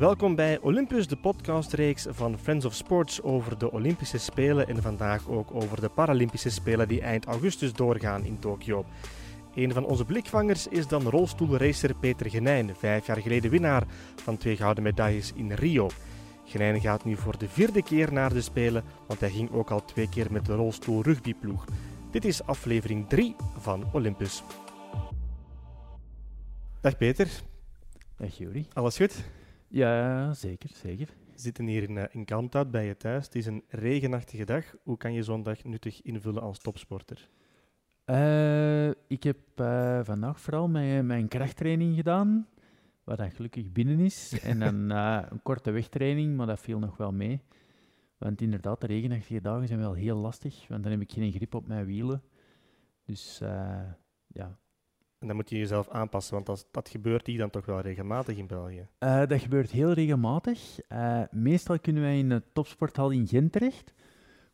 Welkom bij Olympus, de podcastreeks van Friends of Sports over de Olympische Spelen en vandaag ook over de Paralympische Spelen die eind augustus doorgaan in Tokio. Een van onze blikvangers is dan rolstoelracer Peter Genijn, vijf jaar geleden winnaar van twee gouden medailles in Rio. Genijn gaat nu voor de vierde keer naar de Spelen, want hij ging ook al twee keer met de rolstoel rugbyploeg. Dit is aflevering 3 van Olympus. Dag Peter. Dag Juri. Alles goed? Ja, zeker, zeker. We zitten hier in, uh, in Kalmthout bij je thuis. Het is een regenachtige dag. Hoe kan je zo'n dag nuttig invullen als topsporter? Uh, ik heb uh, vandaag vooral mijn, mijn krachttraining gedaan, wat dan gelukkig binnen is. en dan een korte wegtraining, maar dat viel nog wel mee. Want inderdaad, de regenachtige dagen zijn wel heel lastig, want dan heb ik geen grip op mijn wielen. Dus ja, en dan moet je jezelf aanpassen, want dat, dat gebeurt hier dan toch wel regelmatig in België? Uh, dat gebeurt heel regelmatig. Uh, meestal kunnen wij in de topsporthal in Gent terecht.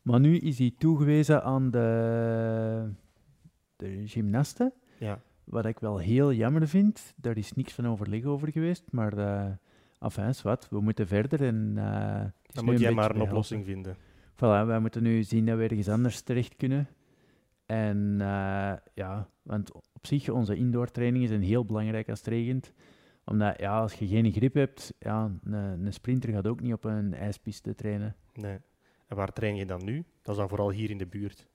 Maar nu is hij toegewezen aan de, de gymnasten. Ja. Wat ik wel heel jammer vind. Daar is niks van overleg over geweest. Maar uh, enfin, wat, we moeten verder. En, dan moet jij maar een oplossing vinden. Voilà, wij moeten nu zien dat we ergens anders terecht kunnen. En ja, want op zich, onze indoor trainingen zijn heel belangrijk als het regent. Omdat ja, als je geen grip hebt, ja, een, een sprinter gaat ook niet op een ijspiste trainen. Nee. En waar train je dan nu? Dat is dan vooral hier in de buurt.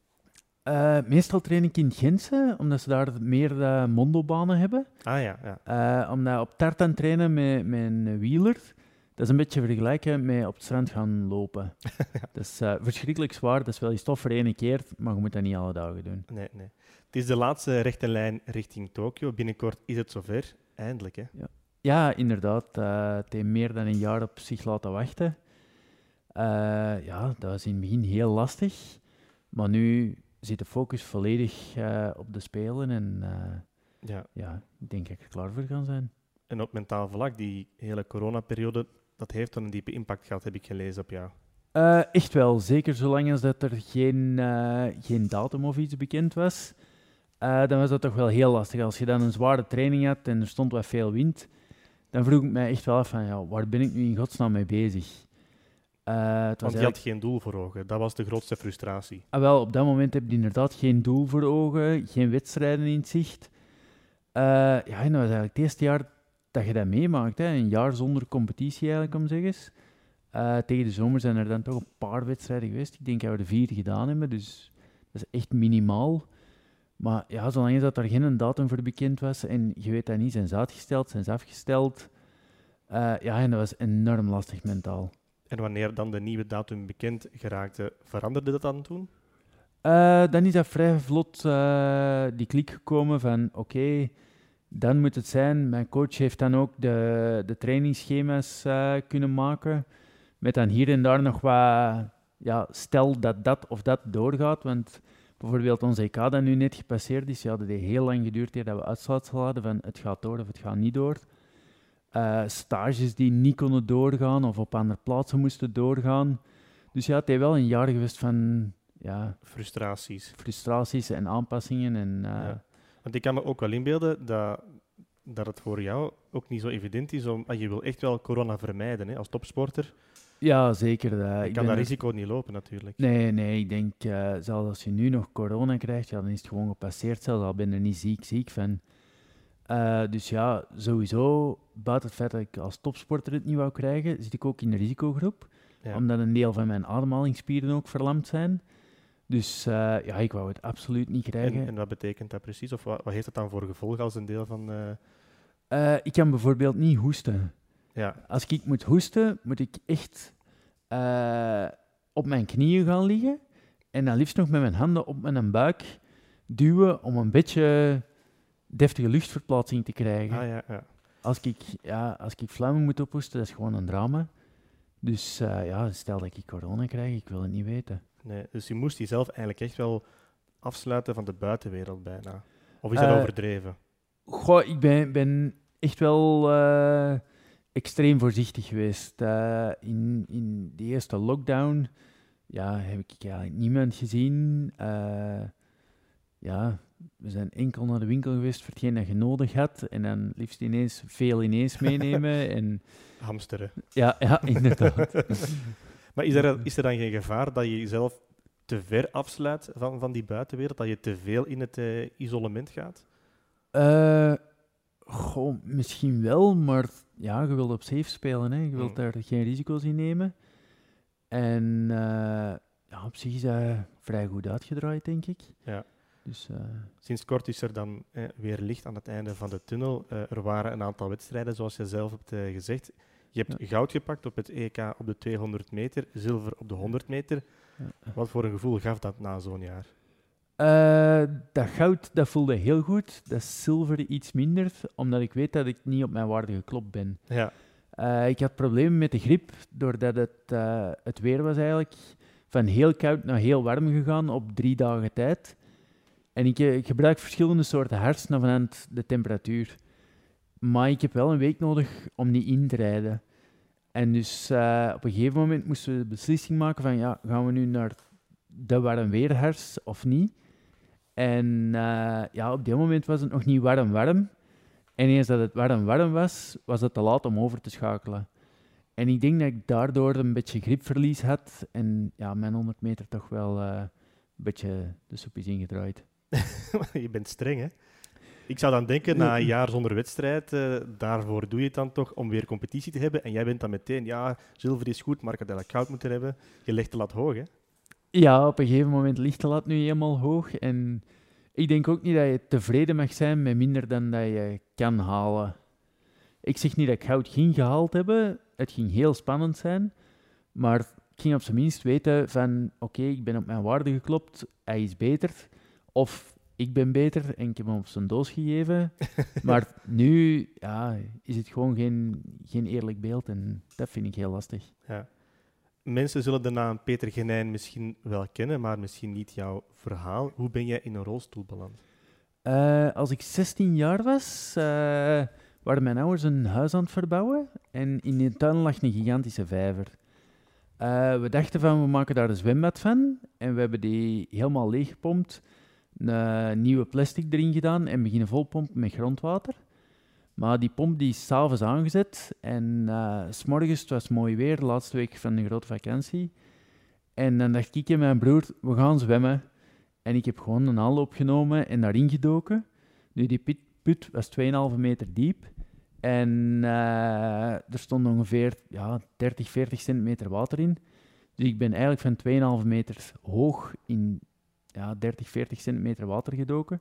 Uh, meestal train ik in Gentse, omdat ze daar meer uh, mondobanen hebben. Ah ja, ja. Uh, omdat op tartan trainen met, met een wieler, dat is een beetje vergelijken met op het strand gaan lopen. Dat is verschrikkelijk zwaar, dat is wel je stof voor één keer, maar je moet dat niet alle dagen doen. Nee, nee. Het is de laatste rechte lijn richting Tokio. Binnenkort is het zover. Eindelijk, hè? Ja, ja inderdaad. Uh, het heeft meer dan een jaar op zich laten wachten. Uh, ja, dat was in het begin heel lastig. Maar nu zit de focus volledig uh, op de Spelen. En ja. ja, ik denk dat ik er klaar voor kan zijn. En op mentaal vlak, die hele coronaperiode, dat heeft dan een diepe impact gehad, heb ik gelezen op jou. echt wel, zeker zolang als dat er geen, geen datum of iets bekend was. Uh, dan was dat toch wel heel lastig. Als je dan een zware training had en er stond wat veel wind, dan vroeg ik mij echt wel af van, ja, waar ben ik nu in godsnaam mee bezig? Uh, het Want je had geen doel voor ogen. Dat was de grootste frustratie. Ah, wel, op dat moment heb je inderdaad geen doel voor ogen, geen wedstrijden in zicht. Uh, ja, en dat was eigenlijk het eerste jaar dat je dat meemaakt. Hè. Een jaar zonder competitie eigenlijk, om zeg eens. Uh, tegen de zomer zijn er dan toch een paar wedstrijden geweest. Ik denk dat we er vier gedaan hebben, dus dat is echt minimaal. Maar ja, zolang dat er geen datum voor bekend was en je weet dat niet, zijn ze uitgesteld, zijn ze afgesteld. Uh, ja, en dat was enorm lastig mentaal. En wanneer dan de nieuwe datum bekend geraakte, veranderde dat dan toen? Uh, dan is dat vrij vlot die klik gekomen van oké, okay, dan moet het zijn. Mijn coach heeft dan ook de, de trainingsschema's kunnen maken. Met dan hier en daar nog wat, ja, stel dat dat of dat doorgaat. Want Bijvoorbeeld onze EK dat nu net gepasseerd is, ja, dat heeft heel lang geduurd dat we uitsluitsel hadden van het gaat door of het gaat niet door. Uh, stages die niet konden doorgaan of op andere plaatsen moesten doorgaan. Dus ja, het heeft wel een jaar geweest van... Ja, frustraties. Frustraties en aanpassingen. En, uh, ja. Want ik kan me ook wel inbeelden dat, dat het voor jou ook niet zo evident is om... Ah, je wil echt wel corona vermijden hè, als topsporter. Ja, zeker. Uh, je kan dat risico niet lopen, natuurlijk. Nee, nee. Ik denk, uh, zelfs als je nu nog corona krijgt, ja, dan is het gewoon gepasseerd. Zelfs al ben je er niet ziek, ziek van. Uh, dus ja, sowieso, buiten het feit dat ik als topsporter het niet wou krijgen, zit ik ook in de risicogroep. Ja. Omdat een deel van mijn ademhalingsspieren ook verlamd zijn. Dus ja, ik wou het absoluut niet krijgen. En, en wat betekent dat precies? Of wat, wat, heeft dat dan voor gevolg als een deel van... ik kan bijvoorbeeld niet hoesten. Ja. Als ik moet hoesten, moet ik echt op mijn knieën gaan liggen en dan liefst nog met mijn handen op mijn buik duwen om een beetje deftige luchtverplaatsing te krijgen. Ah, ja, ja. Als, ik, ja, als ik vlammen moet ophoesten, dat is gewoon een drama. Dus ja, stel dat ik corona krijg, ik wil het niet weten. Nee, dus je moest jezelf eigenlijk echt wel afsluiten van de buitenwereld bijna. Of is dat uh, overdreven? Goh, ik ben, ben echt wel extreem voorzichtig geweest. Uh, in, in de eerste lockdown ja, heb ik eigenlijk niemand gezien. Ja, we zijn enkel naar de winkel geweest voor hetgeen dat je nodig had. En dan liefst ineens veel ineens meenemen. en, Hamsteren. ja, ja, inderdaad. Maar is er, is er dan geen gevaar dat je jezelf te ver afsluit van, van die buitenwereld? Dat je te veel in het eh, isolement gaat? Eh, goh, misschien wel, maar ja, je wilt op safe spelen. Hè. Je wilt Mm. daar geen risico's in nemen. En eh, ja, op zich is dat vrij goed uitgedraaid, denk ik. Ja. Dus eh, Sinds kort is er dan eh, weer licht aan het einde van de tunnel. Eh, er waren een aantal wedstrijden, zoals je zelf hebt gezegd. Je hebt goud gepakt op het EK op de 200 meter, zilver op de 100 meter. Wat voor een gevoel gaf dat na zo'n jaar? Eh, dat goud, dat voelde heel goed. Dat zilver iets minder, omdat ik weet dat ik niet op mijn waarde geklopt ben. Ja, Eh, ik had problemen met de grip, doordat het, eh, het weer was eigenlijk van heel koud naar heel warm gegaan op drie dagen tijd. En ik, ik gebruik verschillende soorten naar vanuit de temperatuur. Maar ik heb wel een week nodig om niet in te rijden. En dus eh, op een gegeven moment moesten we de beslissing maken van ja, gaan we nu naar de warm weerhars of niet? En eh, ja, op dit moment was het nog niet warm warm. En eens dat het warm warm was, was het te laat om over te schakelen. En ik denk dat ik daardoor een beetje gripverlies had. En ja, mijn 100 meter toch wel eh, een beetje de soep is ingedraaid. je bent streng, hè? Ik zou dan denken, na een jaar zonder wedstrijd, eh, daarvoor doe je het dan toch om weer competitie te hebben. En jij bent dan meteen, ja, zilver is goed, maar ik had eigenlijk goud moeten hebben. Je legt de lat hoog, hè? Ja, op een gegeven moment ligt de lat nu helemaal hoog. En ik denk ook niet dat je tevreden mag zijn met minder dan dat je kan halen. Ik zeg niet dat ik goud ging gehaald hebben. Het ging heel spannend zijn. Maar ik ging op zijn minst weten van... Oké, ik ben op mijn waarde geklopt. Hij is beter. Of ik ben beter en ik heb hem op zijn doos gegeven. maar nu ja, is het gewoon geen, geen eerlijk beeld. En dat vind ik heel lastig. Ja. Mensen zullen de naam Peter Genijn misschien wel kennen, maar misschien niet jouw verhaal. Hoe ben jij in een rolstoel beland? Eh, als ik 16 jaar was, eh, waren mijn ouders een huis aan het verbouwen. En in de tuin lag een gigantische vijver. Eh, we dachten van, we maken daar een zwembad van. En we hebben die helemaal leeggepompt. Een nieuwe plastic erin gedaan en beginnen volpompen met grondwater. Maar die pomp die is s'avonds aangezet. En eh, s s'morgens, het was mooi weer, de laatste week van de grote vakantie. En dan dacht ik en mijn broer, we gaan zwemmen. En ik heb gewoon een aanloop genomen en daarin gedoken. Nu, die put, put was 2,5 meter diep. En eh, er stond ongeveer ja, 30, 40 centimeter water in. Dus ik ben eigenlijk van 2,5 meter hoog in ja, 30, 40 centimeter water gedoken.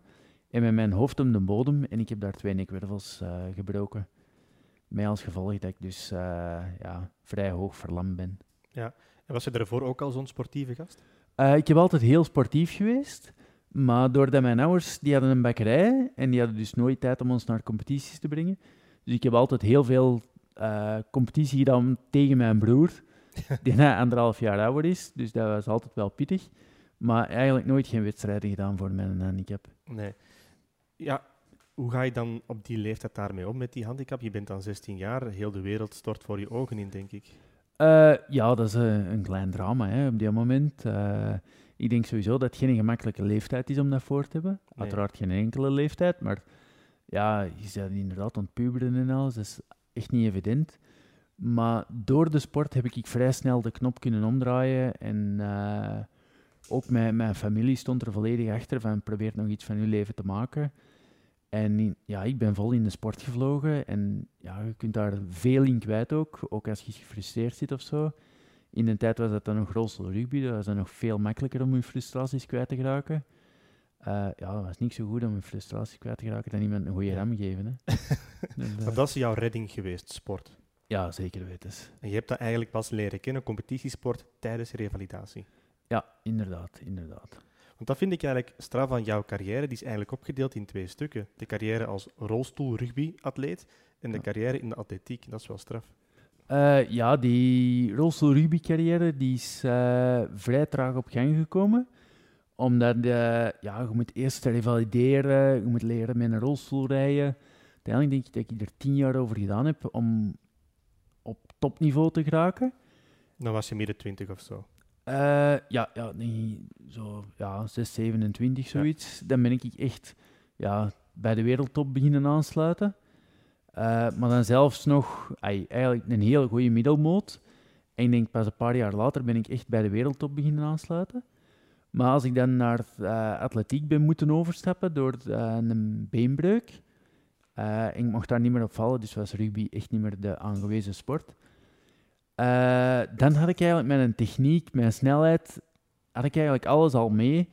En met mijn hoofd om de bodem. En ik heb daar twee nekwervels eh, gebroken. Met als gevolg dat ik dus eh, ja, vrij hoog verlamd ben. En was je daarvoor ook al zo'n sportieve gast? Eh, ik heb altijd heel sportief geweest. Maar doordat mijn ouders, die hadden een bakkerij en die hadden dus nooit tijd om ons naar competities te brengen. Dus ik heb altijd heel veel competitie gedaan tegen mijn broer, die na anderhalf jaar ouder is. Dus dat was altijd wel pittig. Maar eigenlijk nooit geen wedstrijden gedaan voor mijn handicap. Nee. Ja, hoe ga je dan op die leeftijd daarmee om met die handicap? Je bent dan 16 jaar, heel de wereld stort voor je ogen in, denk ik. Eh, ja, dat is eh, een klein drama hè, op dit moment. Eh, ik denk sowieso dat het geen gemakkelijke leeftijd is om dat voor te hebben. Nee. Uiteraard geen enkele leeftijd, maar ja, je bent inderdaad aan het puberen en alles. Dat is echt niet evident. Maar door de sport heb ik vrij snel de knop kunnen omdraaien. En ook mijn, mijn familie stond er volledig achter van probeer nog iets van je leven te maken. En ja, ik ben vol in de sport gevlogen. En ja, je kunt daar veel in kwijt ook. Ook als je gefrustreerd zit of zo. In de tijd was dat dan nog rolstoel rugby. Dat was dan nog veel makkelijker om je frustraties kwijt te geraken. Eh, ja, dat was niet zo goed om je frustraties kwijt te geraken dan iemand een goede ram geven. Hè. Dus, eh, Maar dat is jouw redding geweest, sport. ja, zeker weten. En je hebt dat eigenlijk pas leren kennen, competitiesport, tijdens revalidatie. Ja, inderdaad, inderdaad. Want dat vind ik eigenlijk straf van jouw carrière. Die is eigenlijk opgedeeld in twee stukken. De carrière als rolstoel-rugby-atleet en de Ja. carrière in de atletiek. Dat is wel straf. Eh, ja, die rolstoel rugby carrière die is eh, vrij traag op gang gekomen. Omdat eh, ja, je moet eerst revalideren, je moet leren met een rolstoel rijden. Uiteindelijk denk ik dat ik er tien jaar over gedaan heb om op topniveau te geraken. Dan was je midden twintig of zo. Eh, ja, ja, zo, ja, 6, 27, zoiets. Dan ben ik echt ja, bij de wereldtop beginnen aansluiten. Uh, maar dan zelfs nog ay, eigenlijk een hele goede middelmoot. En ik denk pas een paar jaar later ben ik echt bij de wereldtop beginnen aansluiten. Maar als ik dan naar uh, atletiek ben moeten overstappen door een beenbreuk, en ik mocht daar niet meer op vallen, dus was rugby echt niet meer de aangewezen sport. Uh, dan had ik eigenlijk met een techniek, met een snelheid, had ik eigenlijk alles al mee.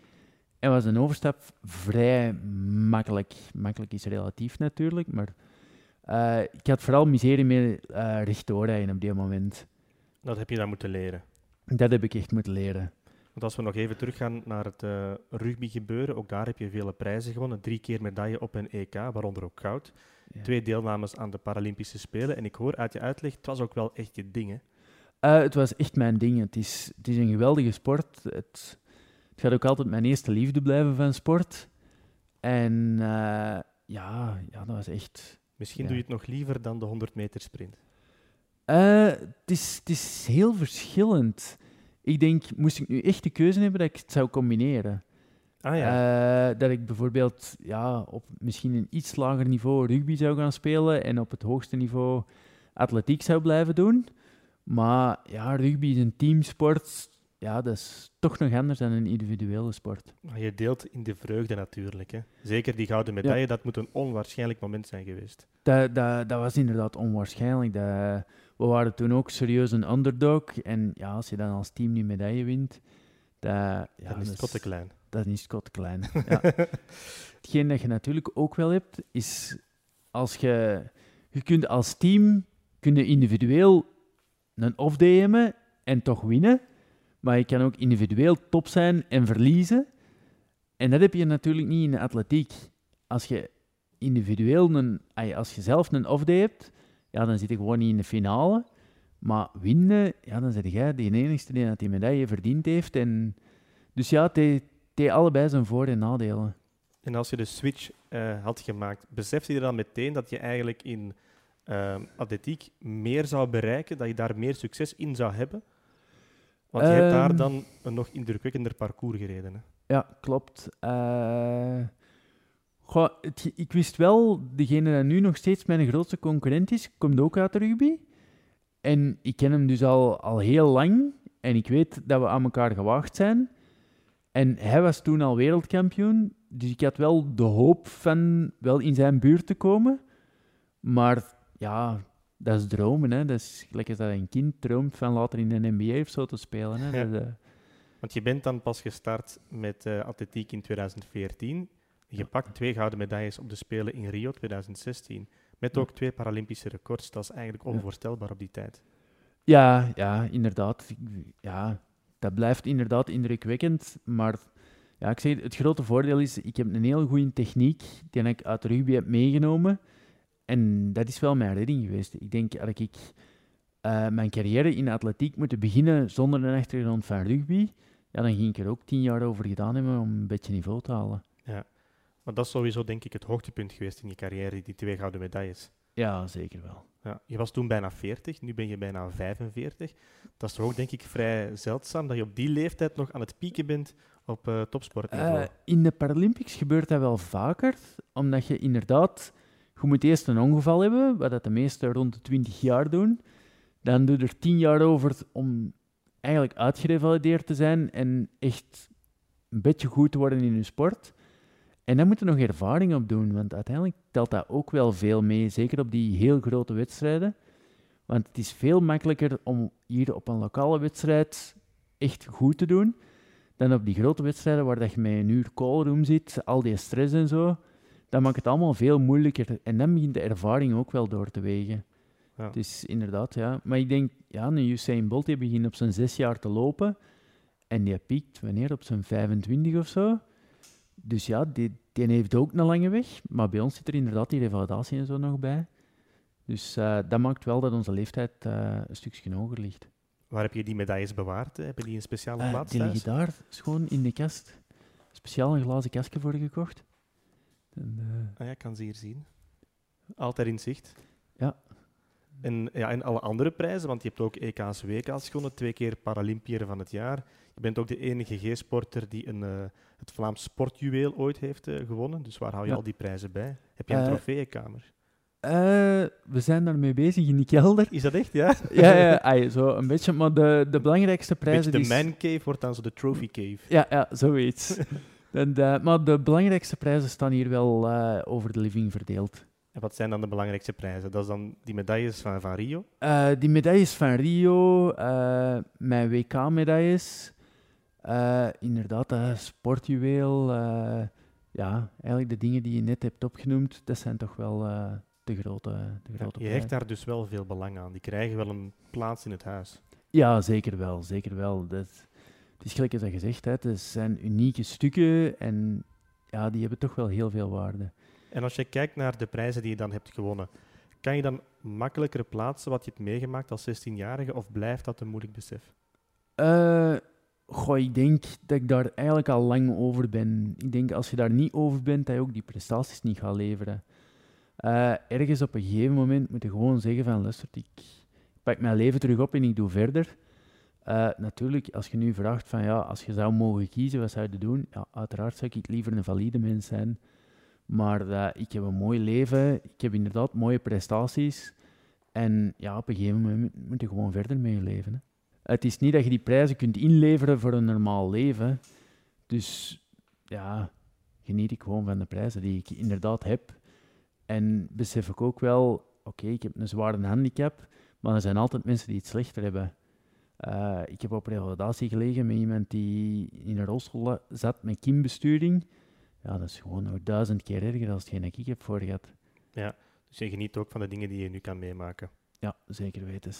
En was een overstap vrij makkelijk. Makkelijk is relatief natuurlijk, maar uh, ik had vooral miserie mee uh, rechtdoorrijden op die moment. Dat heb je dan moeten leren? Dat heb ik echt moeten leren. Want als we nog even teruggaan naar het uh, rugby gebeuren, ook daar heb je vele prijzen gewonnen. Drie keer medaille op een EK, waaronder ook goud. Twee deelnames aan de Paralympische Spelen. En ik hoor uit je uitleg, het was ook wel echt je ding, uh, het was echt mijn ding. Het is, het is een geweldige sport. Het, het gaat ook altijd mijn eerste liefde blijven van sport. En uh, ja, ja, dat was echt... Misschien doe je het nog liever dan de 100 meter sprint. Uh, het, is, het is heel verschillend. Ik denk, moest ik nu echt de keuze hebben, dat ik het zou combineren. Ah, ja. dat ik bijvoorbeeld ja, op misschien een iets lager niveau rugby zou gaan spelen en op het hoogste niveau atletiek zou blijven doen. Maar ja, rugby is een teamsport. Ja, dat is toch nog anders dan een individuele sport. Maar je deelt in de vreugde natuurlijk. Hè? Zeker die gouden medaille, dat moet een onwaarschijnlijk moment zijn geweest. Dat, dat, dat was inderdaad onwaarschijnlijk. Dat, we waren toen ook serieus een underdog. En ja, als je dan als team die medaille wint, dat, ja, is te klein. Dat is te klein. ja. Hetgeen dat je natuurlijk ook wel hebt, is als je... Je kunt als team, kun je individueel een off-day en toch winnen. Maar je kan ook individueel top zijn en verliezen. En dat heb je natuurlijk niet in de atletiek. Als je individueel een, als je zelf een off-day hebt, ja, dan zit je gewoon niet in de finale. Maar winnen, ja, dan zit jij de enige die dat die medaille verdiend heeft. En, dus ja, het heeft allebei zijn voor- en nadelen. En als je de switch uh, had gemaakt, besefte je dan meteen dat je eigenlijk in uh, atletiek meer zou bereiken, dat je daar meer succes in zou hebben? Want je hebt daar ehm. dan een nog indrukwekkender parcours gereden. Hè? Ja, klopt. Uh, goh, ik wist wel, degene die nu nog steeds mijn grootste concurrent is, komt ook uit de rugby. En ik ken hem dus al, al heel lang. En ik weet dat we aan elkaar gewaagd zijn. En hij was toen al wereldkampioen. Dus ik had wel de hoop van wel in zijn buurt te komen. Maar ja, dat is dromen. Hè. Dat is gelijk als dat een kind droomt van later in de NBA of zo te spelen. Hè. Dat, uh... Want je bent dan pas gestart met uh, atletiek in 2014. Je pakt twee gouden medailles op de Spelen in Rio 2016. Met ook twee Paralympische records. Dat is eigenlijk onvoorstelbaar op die tijd. Ja, ja, inderdaad. Ja, dat blijft inderdaad indrukwekkend. Maar ja, ik zeg, het grote voordeel is, ik heb een heel goede techniek die ik uit rugby heb meegenomen. En dat is wel mijn redding geweest. Ik denk dat ik uh, mijn carrière in de atletiek moeten beginnen zonder een achtergrond van rugby. Ja, dan ging ik er ook tien jaar over gedaan hebben om een beetje niveau te halen. Ja, maar dat is sowieso denk ik het hoogtepunt geweest in je carrière, die twee gouden medailles. Ja, zeker wel. Ja, je was toen bijna 40, nu ben je bijna 45. Dat is toch ook denk ik vrij zeldzaam dat je op die leeftijd nog aan het pieken bent op uh, topsportniveau. Uh, in de Paralympics gebeurt dat wel vaker, omdat je inderdaad je moet eerst een ongeval hebben, wat dat de meesten rond de 20 jaar doen. Dan doe er 10 jaar over om eigenlijk uitgerevalideerd te zijn en echt een beetje goed te worden in je sport. En dan moet je nog ervaring op doen, want uiteindelijk telt dat ook wel veel mee, zeker op die heel grote wedstrijden. Want het is veel makkelijker om hier op een lokale wedstrijd echt goed te doen, dan op die grote wedstrijden waar dat je met een uur callroom zit, al die stress en zo dat maakt het allemaal veel moeilijker. En dan begint de ervaring ook wel door te wegen. Ja. Dus inderdaad, ja. Maar ik denk, ja, een Usain Bolt die begint op zijn zes jaar te lopen. En die piekt wanneer? Op zijn 25 of zo. Dus ja, die, die heeft ook een lange weg. Maar bij ons zit er inderdaad die revalidatie en zo nog bij. Dus uh, dat maakt wel dat onze leeftijd uh, een stukje hoger ligt. Waar heb je die medailles bewaard? Heb je die een speciale uh, plaats Die liggen daar, gewoon in de kast. Speciaal een glazen kastje voor gekocht. En, uh, ah ja, ik kan ze hier zien. Altijd in zicht. Ja. En, ja, en alle andere prijzen, want je hebt ook EK's, WK's gewonnen, twee keer Paralympiër van het jaar. Je bent ook de enige G-sporter die een, uh, het Vlaams sportjuweel ooit heeft uh, gewonnen. Dus waar hou je Ja. al die prijzen bij? Heb je een Eh, trofeeënkamer? Eh, we zijn daarmee bezig in die kelder. Is dat echt, ja? ja, ja, ai, zo een beetje. Maar de, de belangrijkste Beetje prijzen... de die man cave wordt dan zo de trophy cave. Ja, ja, zoiets. En, eh, maar de belangrijkste prijzen staan hier wel eh, over de living verdeeld. En wat zijn dan de belangrijkste prijzen? Dat is dan die medailles van, van Rio. Eh, die medailles van Rio, mijn WK-medailles, inderdaad, dat sportjuweel. ja, eigenlijk de dingen die je net hebt opgenoemd, dat zijn toch wel de grote, de Ja, grote je hecht daar dus wel veel belang aan. Die krijgen wel een plaats in het huis. Ja, zeker wel, zeker wel. Dat, het is gelijk als dat gezegd, hè, het zijn unieke stukken en ja, die hebben toch wel heel veel waarde. En als je kijkt naar de prijzen die je dan hebt gewonnen, kan je dan makkelijker plaatsen wat je hebt meegemaakt als 16-jarige of blijft dat een moeilijk besef? Eh, goh, ik denk dat ik daar eigenlijk al lang over ben. Ik denk als je daar niet over bent, dat je ook die prestaties niet gaat leveren. Eh, ergens op een gegeven moment moet je gewoon zeggen van, luister, ik pak mijn leven terug op en ik doe verder. Eh, natuurlijk, als je nu vraagt van, ja, als je zou mogen kiezen, wat zou je doen? Ja, uiteraard zou ik liever een valide mens zijn. Maar eh, ik heb een mooi leven, ik heb inderdaad mooie prestaties. En ja, op een gegeven moment moet je gewoon verder mee leven. Hè. Het is niet dat je die prijzen kunt inleveren voor een normaal leven. Dus ja, geniet ik gewoon van de prijzen die ik inderdaad heb. En besef ik ook wel, oké, ik heb een zware handicap, maar er zijn altijd mensen die het slechter hebben. Eh, ik heb op revalidatie gelegen met iemand die in een rolstoel zat met kimbesturing. Ja, dat is gewoon nog duizend keer erger dan hetgeen dat ik heb voor gehad. Dus je geniet ook van de dingen die je nu kan meemaken. Ja, zeker weten.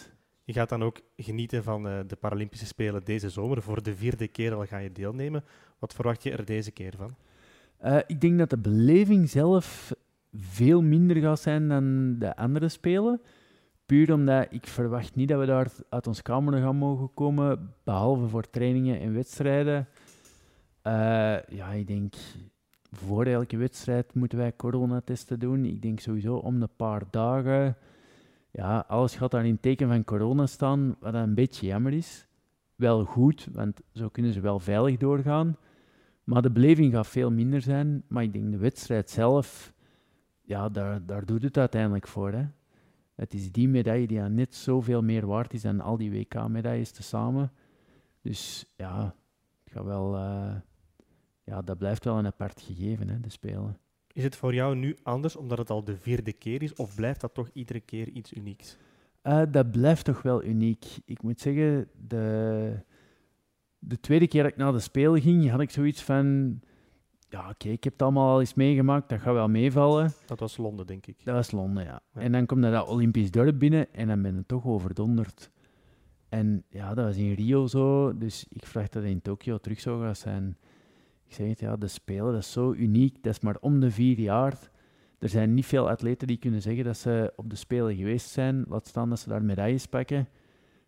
Je gaat dan ook genieten van eh, de Paralympische Spelen deze zomer. Voor de vierde keer al ga je deelnemen. Wat verwacht je er deze keer van? Eh, ik denk dat de beleving zelf veel minder gaat zijn dan de andere spelen. Puur omdat ik verwacht niet dat we daar uit ons kamer gaan mogen komen, behalve voor trainingen en wedstrijden. Eh, ja, ik denk voor elke wedstrijd moeten wij coronatesten doen. Ik denk sowieso om de paar dagen. Ja, alles gaat daar in teken van corona staan, wat een beetje jammer is. Wel goed, want zo kunnen ze wel veilig doorgaan. Maar de beleving gaat veel minder zijn. Maar ik denk de wedstrijd zelf, ja, daar, daar doet het uiteindelijk voor. Hè. Het is die medaille die aan net zoveel meer waard is dan al die WK-medailles tezamen. Dus ja, het gaat wel, eh, ja, dat blijft wel een apart gegeven, hè, de Spelen. Is het voor jou nu anders omdat het al de vierde keer is? Of blijft dat toch iedere keer iets unieks? Eh, dat blijft toch wel uniek. Ik moet zeggen, de, de tweede keer dat ik naar de Spelen ging, had ik zoiets van... Ja, oké, ik heb het allemaal al eens meegemaakt, dat gaat wel meevallen. Dat was Londen, denk ik. Dat was Londen, ja. Ja. En dan komt dat Olympisch dorp binnen en dan ben je toch overdonderd. En ja, dat was in Rio zo, dus ik verwacht dat in Tokio terug zou gaan zijn. Ik zeg het, ja, de Spelen, dat is zo uniek, dat is maar om de vier jaar. Er zijn niet veel atleten die kunnen zeggen dat ze op de Spelen geweest zijn, laat staan dat ze daar medailles pakken.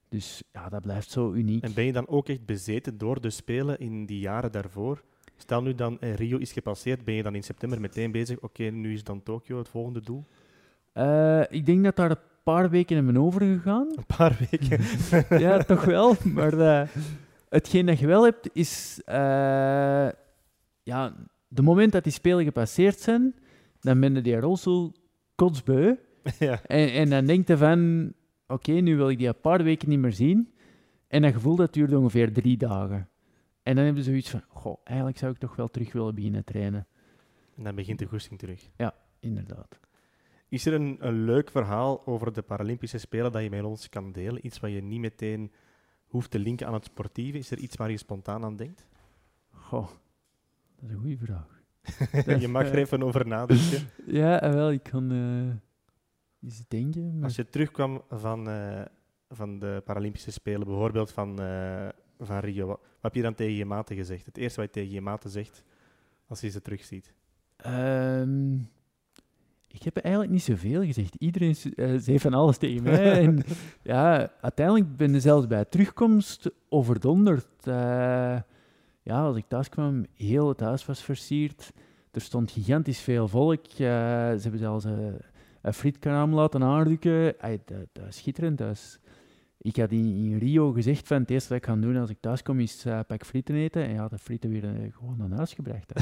Dus ja, dat blijft zo uniek. En ben je dan ook echt bezeten door de Spelen in die jaren daarvoor? Stel nu dan eh, Rio is gepasseerd, ben je dan in september meteen bezig? Oké, nu is dan Tokio het volgende doel? Eh, ik denk dat daar een paar weken hebben overgegaan. Een paar weken. ja, toch wel. Maar eh, hetgeen dat je wel hebt, is... eh, ja, de moment dat die spelen gepasseerd zijn, dan ben je die rolstoel kotsbeu. ja. En, en dan denk je van... Oké, nu wil ik die een paar weken niet meer zien. En dat gevoel, dat duurt ongeveer drie dagen. En dan hebben ze zoiets van... Goh, eigenlijk zou ik toch wel terug willen beginnen trainen. En dan begint de goesting terug. Inderdaad. Is er een, een leuk verhaal over de Paralympische Spelen dat je met ons kan delen? Iets wat je niet meteen hoeft te linken aan het sportieve? Is er iets waar je spontaan aan denkt? Goh, dat is een goede vraag. je mag er even over nadenken. Ja, eh, wel, ik kan eh eens denken. Maar... Als je terugkwam van, eh, van de Paralympische Spelen, bijvoorbeeld van, van Rio, heb je dan tegen je maten gezegd? Het eerste wat je tegen je maten zegt als je ze terugziet. Ehm, ik heb eigenlijk niet zoveel gezegd. Iedereen eh, zei van alles tegen mij. en ja, uiteindelijk ben ik zelfs bij terugkomst overdonderd. Eh, ja, als ik thuis kwam, heel het huis was versierd. Er stond gigantisch veel volk. Eh, ze hebben zelfs een frietkraam laten dat, dat is schitterend. Dat is, ik had in, in Rio gezegd van het eerste wat ik ga doen als ik thuis kom is uh, pak frieten eten. En ja, de frieten weer uh, gewoon naar huis gebracht.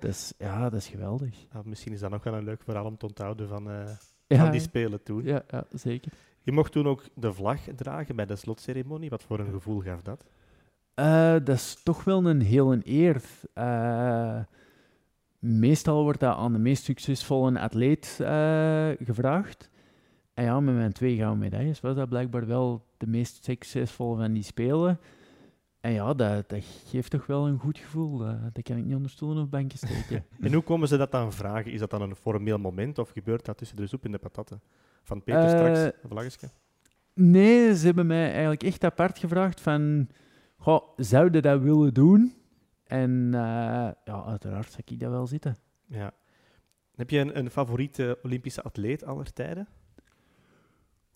dus ja, dat is geweldig. Misschien is dat nog wel een leuk verhaal om te onthouden van, uh, ja, van die spelen toen. Ja, ja, zeker. Je mocht toen ook de vlag dragen bij de slotceremonie. Wat voor een gevoel gaf dat? dat is toch wel een heel een eer. meestal wordt dat aan de meest succesvolle atleet gevraagd. En ja, met mijn twee gouden medailles was dat blijkbaar wel de meest succesvolle van die spelen. En ja, dat, dat geeft toch wel een goed gevoel. Dat, kan ik niet onder stoelen of bankje steken. en hoe komen ze dat dan vragen? Is dat dan een formeel moment of gebeurt dat tussen de soep en de patatten? Van Peter uh, straks, vlaggetje? Nee, ze hebben mij eigenlijk echt apart gevraagd van... Goh, zouden dat willen doen? En uh, ja, uiteraard zou ik dat wel zitten. Ja. Heb je een, een favoriete Olympische atleet aller tijden?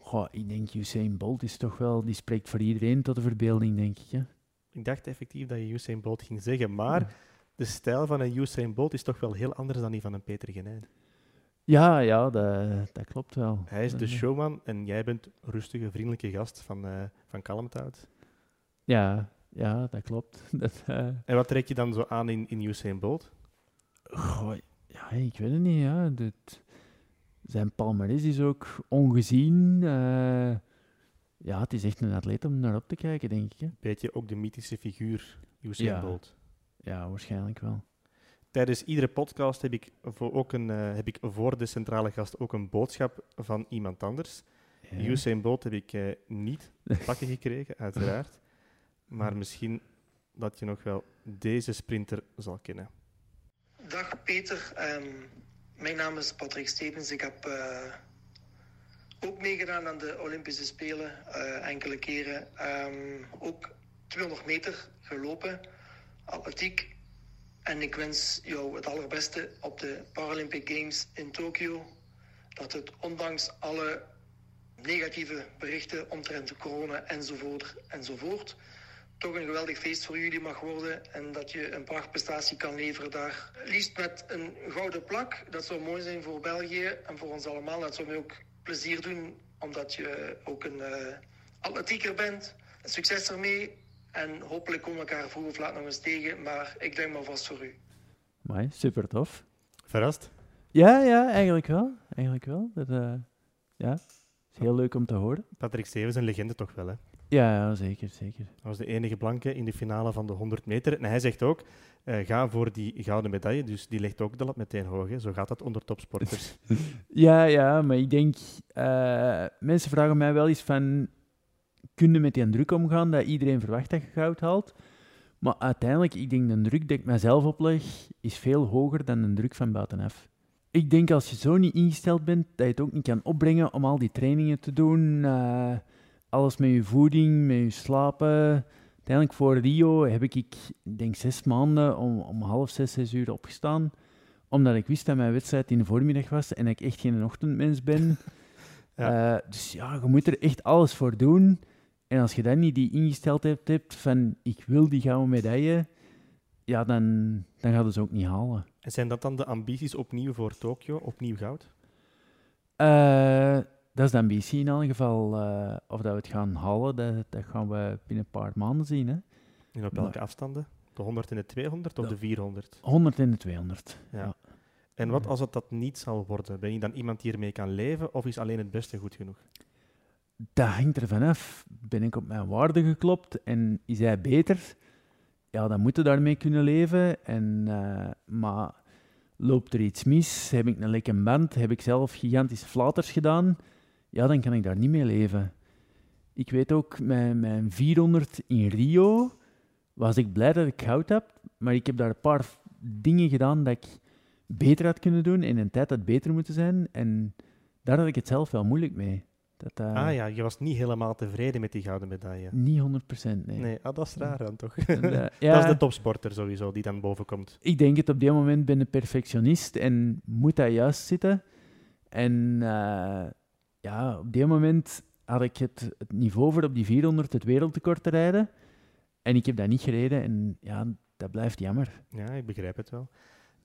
Goh, ik denk Usain Bolt is toch wel, die spreekt voor iedereen tot de verbeelding, denk ik. Hè? Ik dacht effectief dat je Usain Bolt ging zeggen, maar de stijl van een Usain Bolt is toch wel heel anders dan die van een Peter Genijn. Ja, ja, dat, dat klopt wel. Hij is de showman en jij bent rustige, vriendelijke gast van, uh, van Kalmthout. Ja, ja, dat klopt. Dat, uh... En wat trek je dan zo aan in, in Usain Bolt? Goh, ja, ik weet het niet. Ja. Dat, zijn palmarès is ook ongezien. Uh, ja, het is echt een atleet om naar op te kijken, denk ik. Hè. Beetje ook de mythische figuur, Usain ja. Bolt. Ja, waarschijnlijk wel. Tijdens iedere podcast heb ik, voor, ook een, uh, heb ik voor de centrale gast ook een boodschap van iemand anders. Ja. Usain Bolt heb ik uh, niet pakken gekregen, uiteraard. Maar misschien dat je nog wel deze sprinter zal kennen. Dag Peter. Um mijn naam is Patrick Stevens. Ik heb uh, ook meegedaan aan de Olympische Spelen uh, enkele keren. Um, ook 200 meter gelopen, atletiek. En ik wens jou het allerbeste op de Paralympic Games in Tokio. Dat het ondanks alle negatieve berichten omtrent corona enzovoort enzovoort toch een geweldig feest voor jullie mag worden. En dat je een prachtprestatie kan leveren daar. Liefst met een gouden plak. Dat zou mooi zijn voor België en voor ons allemaal. Dat zou mij ook plezier doen, omdat je ook een uh, atletieker bent. Succes ermee. En hopelijk komen we elkaar vroeg of laat nog eens tegen. Maar ik denk maar vast voor u. Mooi, super tof. Verrast? Ja, ja, eigenlijk wel. Eigenlijk wel. Dat, uh, ja, is heel leuk om te horen. Patrick Stevens, een legende toch wel, hè? Ja, ja, zeker, zeker. Hij was de enige blanke in de finale van de 100 meter. En hij zegt ook, uh, ga voor die gouden medaille. Dus die legt ook de lat meteen hoog. Hè. Zo gaat dat onder topsporters. ja, ja, maar ik denk... Uh, mensen vragen mij wel eens van... Kun je met die druk omgaan dat iedereen verwacht dat je goud haalt? Maar uiteindelijk, ik denk de druk die ik mezelf opleg, is veel hoger dan de druk van buitenaf. Ik denk als je zo niet ingesteld bent, dat je het ook niet kan opbrengen om al die trainingen te doen... Uh, alles met je voeding, met je slapen. Uiteindelijk voor Rio heb ik, ik denk zes maanden om, om half zes, zes uur opgestaan. Omdat ik wist dat mijn wedstrijd in de voormiddag was en dat ik echt geen ochtendmens ben. ja. Uh, dus ja, je moet er echt alles voor doen. En als je dan niet die ingesteldheid hebt van ik wil die gouden medaille, ja, dan, dan gaat het ze ook niet halen. En zijn dat dan de ambities opnieuw voor Tokio, opnieuw goud? Uh, dat is de ambitie in elk geval. Uh, of dat we het gaan halen, dat, dat, gaan we binnen een paar maanden zien. Hè. En op welke afstanden? De 100 en de 200 of de 400? 100 en de 200, ja. ja. En wat als het dat niet zal worden? Ben je dan iemand die ermee kan leven of is alleen het beste goed genoeg? Dat hangt er vanaf. Ben ik op mijn waarde geklopt en is hij beter? Ja, dan moeten daarmee kunnen leven. En, uh, maar loopt er iets mis? Heb ik een lekke band? Heb ik zelf gigantische flaters gedaan? Ja, dan kan ik daar niet mee leven. Ik weet ook, mijn, mijn 400 in Rio was ik blij dat ik goud heb, maar ik heb daar een paar dingen gedaan dat ik beter had kunnen doen in een tijd dat beter moeten zijn. En daar had ik het zelf wel moeilijk mee. Dat, uh, ah ja, je was niet helemaal tevreden met die gouden medaille. Niet 100%, nee. Nee, ah, dat is raar dan toch? En, uh, ja, dat is de topsporter sowieso, die dan boven komt. Ik denk het, op dit moment ben ik perfectionist en moet dat juist zitten. En uh, ja, op die moment had ik het, het, niveau voor op die 400 het wereldrecord te rijden. En ik heb dat niet gereden en ja, dat blijft jammer. Ja, ik begrijp het wel.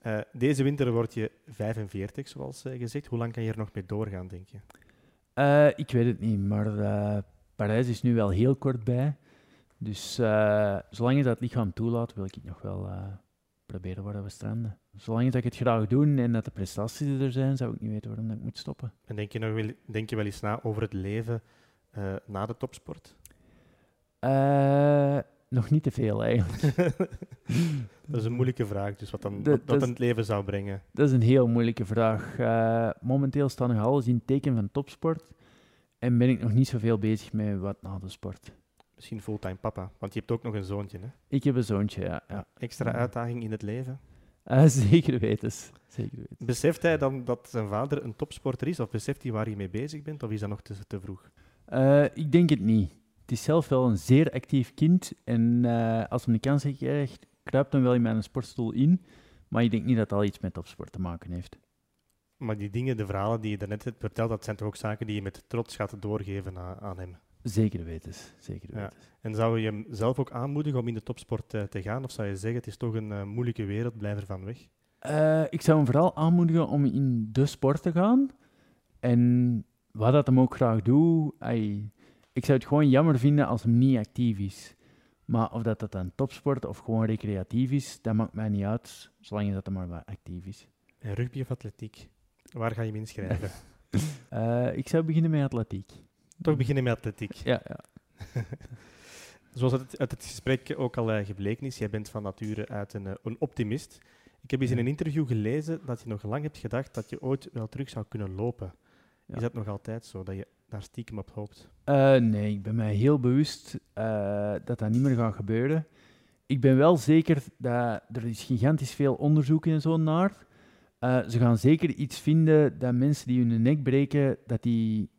Uh, deze winter word je 45, zoals uh, gezegd. Hoe lang kan je er nog mee doorgaan, denk je? Uh, ik weet het niet, maar Parijs is nu wel heel kort bij. Dus zolang je dat lichaam toelaat, wil ik het nog wel proberen waar we stranden. Zolang ik het graag doe en dat de prestaties er zijn, zou ik niet weten waarom ik moet stoppen. En denk je, nog wel, denk je wel eens na over het leven na de topsport? Nog niet te veel eigenlijk. dat is een moeilijke vraag, dus wat dan, dat, wat, het leven zou brengen. Dat is een heel moeilijke vraag. Uh, momenteel staat nog alles in het teken van topsport en ben ik nog niet zoveel bezig met wat na de sport. Misschien fulltime papa, want je hebt ook nog een zoontje, hè? Ik heb een zoontje, ja. ja. Extra uitdaging in het leven? Uh, zeker weten. Zeker weten. Beseft hij dan dat zijn vader een topsporter is, of beseft hij waar je mee bezig bent, of is dat nog te, te vroeg? Uh, ik denk het niet het is zelf wel een zeer actief kind. En uh, als hij de kans krijgt, kruipt hem wel in mijn sportstoel in. Maar ik denk niet dat dat al iets met topsport te maken heeft. Maar die dingen, de verhalen die je daarnet hebt verteld, dat zijn toch ook zaken die je met trots gaat doorgeven aan, aan hem? Zeker weten. Zeker weten. Ja. En zou je hem zelf ook aanmoedigen om in de topsport uh, te gaan? Of zou je zeggen, het is toch een uh, moeilijke wereld, blijf er van weg? ik zou hem vooral aanmoedigen om in de sport te gaan. En wat dat hem ook graag doet, ik zou het gewoon jammer vinden als hem niet actief is. Maar of dat, dat dan topsport of gewoon recreatief is, dat maakt mij niet uit, zolang je dat maar wat actief is. En rugby of atletiek? Waar ga je hem inschrijven? ik zou beginnen met atletiek. Toch beginnen met atletiek? Ja, ja. Zoals het uit het gesprek ook al uh, gebleken is, jij bent van nature uit een, uh, een optimist. Ik heb eens in een interview gelezen dat je nog lang hebt gedacht dat je ooit wel terug zou kunnen lopen. Is dat nog altijd zo, dat je daar stiekem op hoopt? Uh, nee, ik ben mij heel bewust uh, dat dat niet meer gaat gebeuren. Ik ben wel zeker dat er is gigantisch veel onderzoek en zo naar. Uh, ze gaan zeker iets vinden dat mensen die hun nek breken, dat die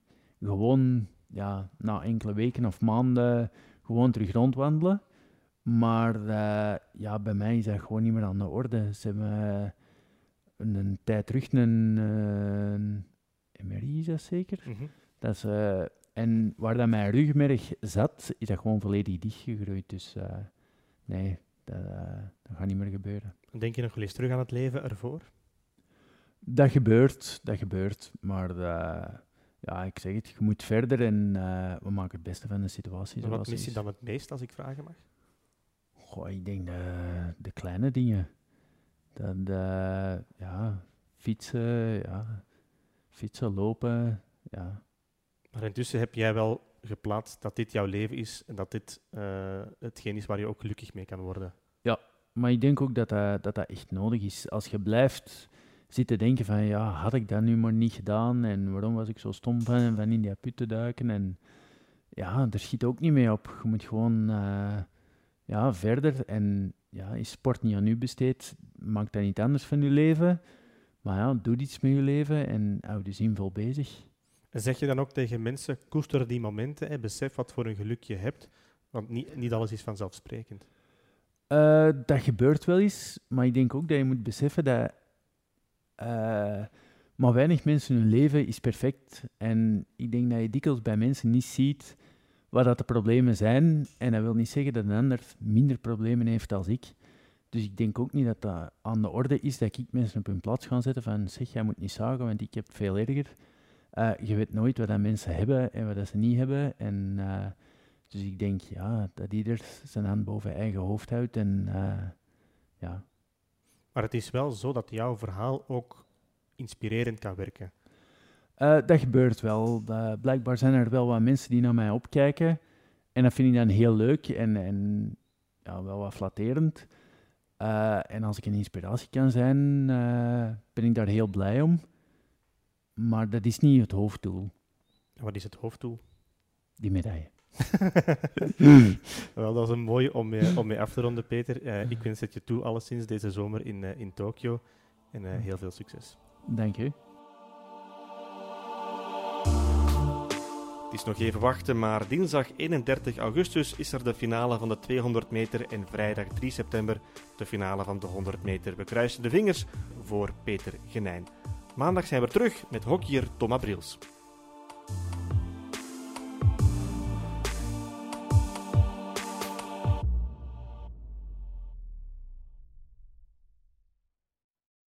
gewoon ja, na enkele weken of maanden gewoon terug rondwandelen. Maar ja, bij mij is dat gewoon niet meer aan de orde. Ze hebben een, een tijd terug een, een MRI, is dat zeker? Mm -hmm. Dat is, uh, en waar dat mijn rugmerg zat, is dat gewoon volledig dichtgegroeid. Dus uh, nee, dat, dat, gaat niet meer gebeuren. Denk je nog wel eens terug aan het leven ervoor? Dat gebeurt, dat gebeurt. Maar ja, ik zeg het, je moet verder en we maken het beste van de situatie. wat mis je dan het meest, als ik vragen mag? Goh, ik denk de, de kleine dingen. Dat, ja, fietsen, ja, fietsen, lopen, ja. Maar intussen heb jij wel geplaatst dat dit jouw leven is en dat dit uh, hetgeen is waar je ook gelukkig mee kan worden. Ja, maar ik denk ook dat dat, dat, dat echt nodig is. Als je blijft zitten denken van, ja, had ik dat nu maar niet gedaan en waarom was ik zo stom van, van in die put te duiken en ja, er schiet ook niet mee op. Je moet gewoon uh, ja, verder en ja, is sport niet aan u besteed, maakt dat niet anders van je leven. Maar ja, doe iets met je leven en hou de zinvol bezig. En zeg je dan ook tegen mensen, koester die momenten, hè, besef wat voor een geluk je hebt, want niet, niet alles is vanzelfsprekend. Uh, dat gebeurt wel eens, maar ik denk ook dat je moet beseffen dat uh, maar weinig mensen hun leven is perfect. En ik denk dat je dikwijls bij mensen niet ziet wat dat de problemen zijn. En dat wil niet zeggen dat een ander minder problemen heeft als ik. Dus ik denk ook niet dat dat aan de orde is dat ik mensen op hun plaats ga zetten van zeg, jij moet niet zagen, want ik heb het veel erger. Uh, je weet nooit wat dat mensen hebben en wat dat ze niet hebben. En, uh, dus ik denk ja, dat ieder zijn hand boven eigen hoofd houdt. En, ja. Maar het is wel zo dat jouw verhaal ook inspirerend kan werken. dat gebeurt wel. blijkbaar zijn er wel wat mensen die naar mij opkijken. En dat vind ik dan heel leuk en, en ja, wel wat flatterend. en als ik een inspiratie kan zijn, ben ik daar heel blij om. Maar dat is niet het hoofddoel. Wat is het hoofddoel? Die medaille. Wel, dat is een mooie om mee, om mee af te ronden, Peter. Uh, ik wens het je toe, alleszins, deze zomer in, uh, in Tokio. En uh, heel veel succes. Dank je. Het is nog even wachten, maar dinsdag 31 augustus is er de finale van de 200 meter en vrijdag 3 september de finale van de 100 meter. We kruisen de vingers voor Peter Genijn. Maandag zijn we terug met hockeyer Thomas Brils.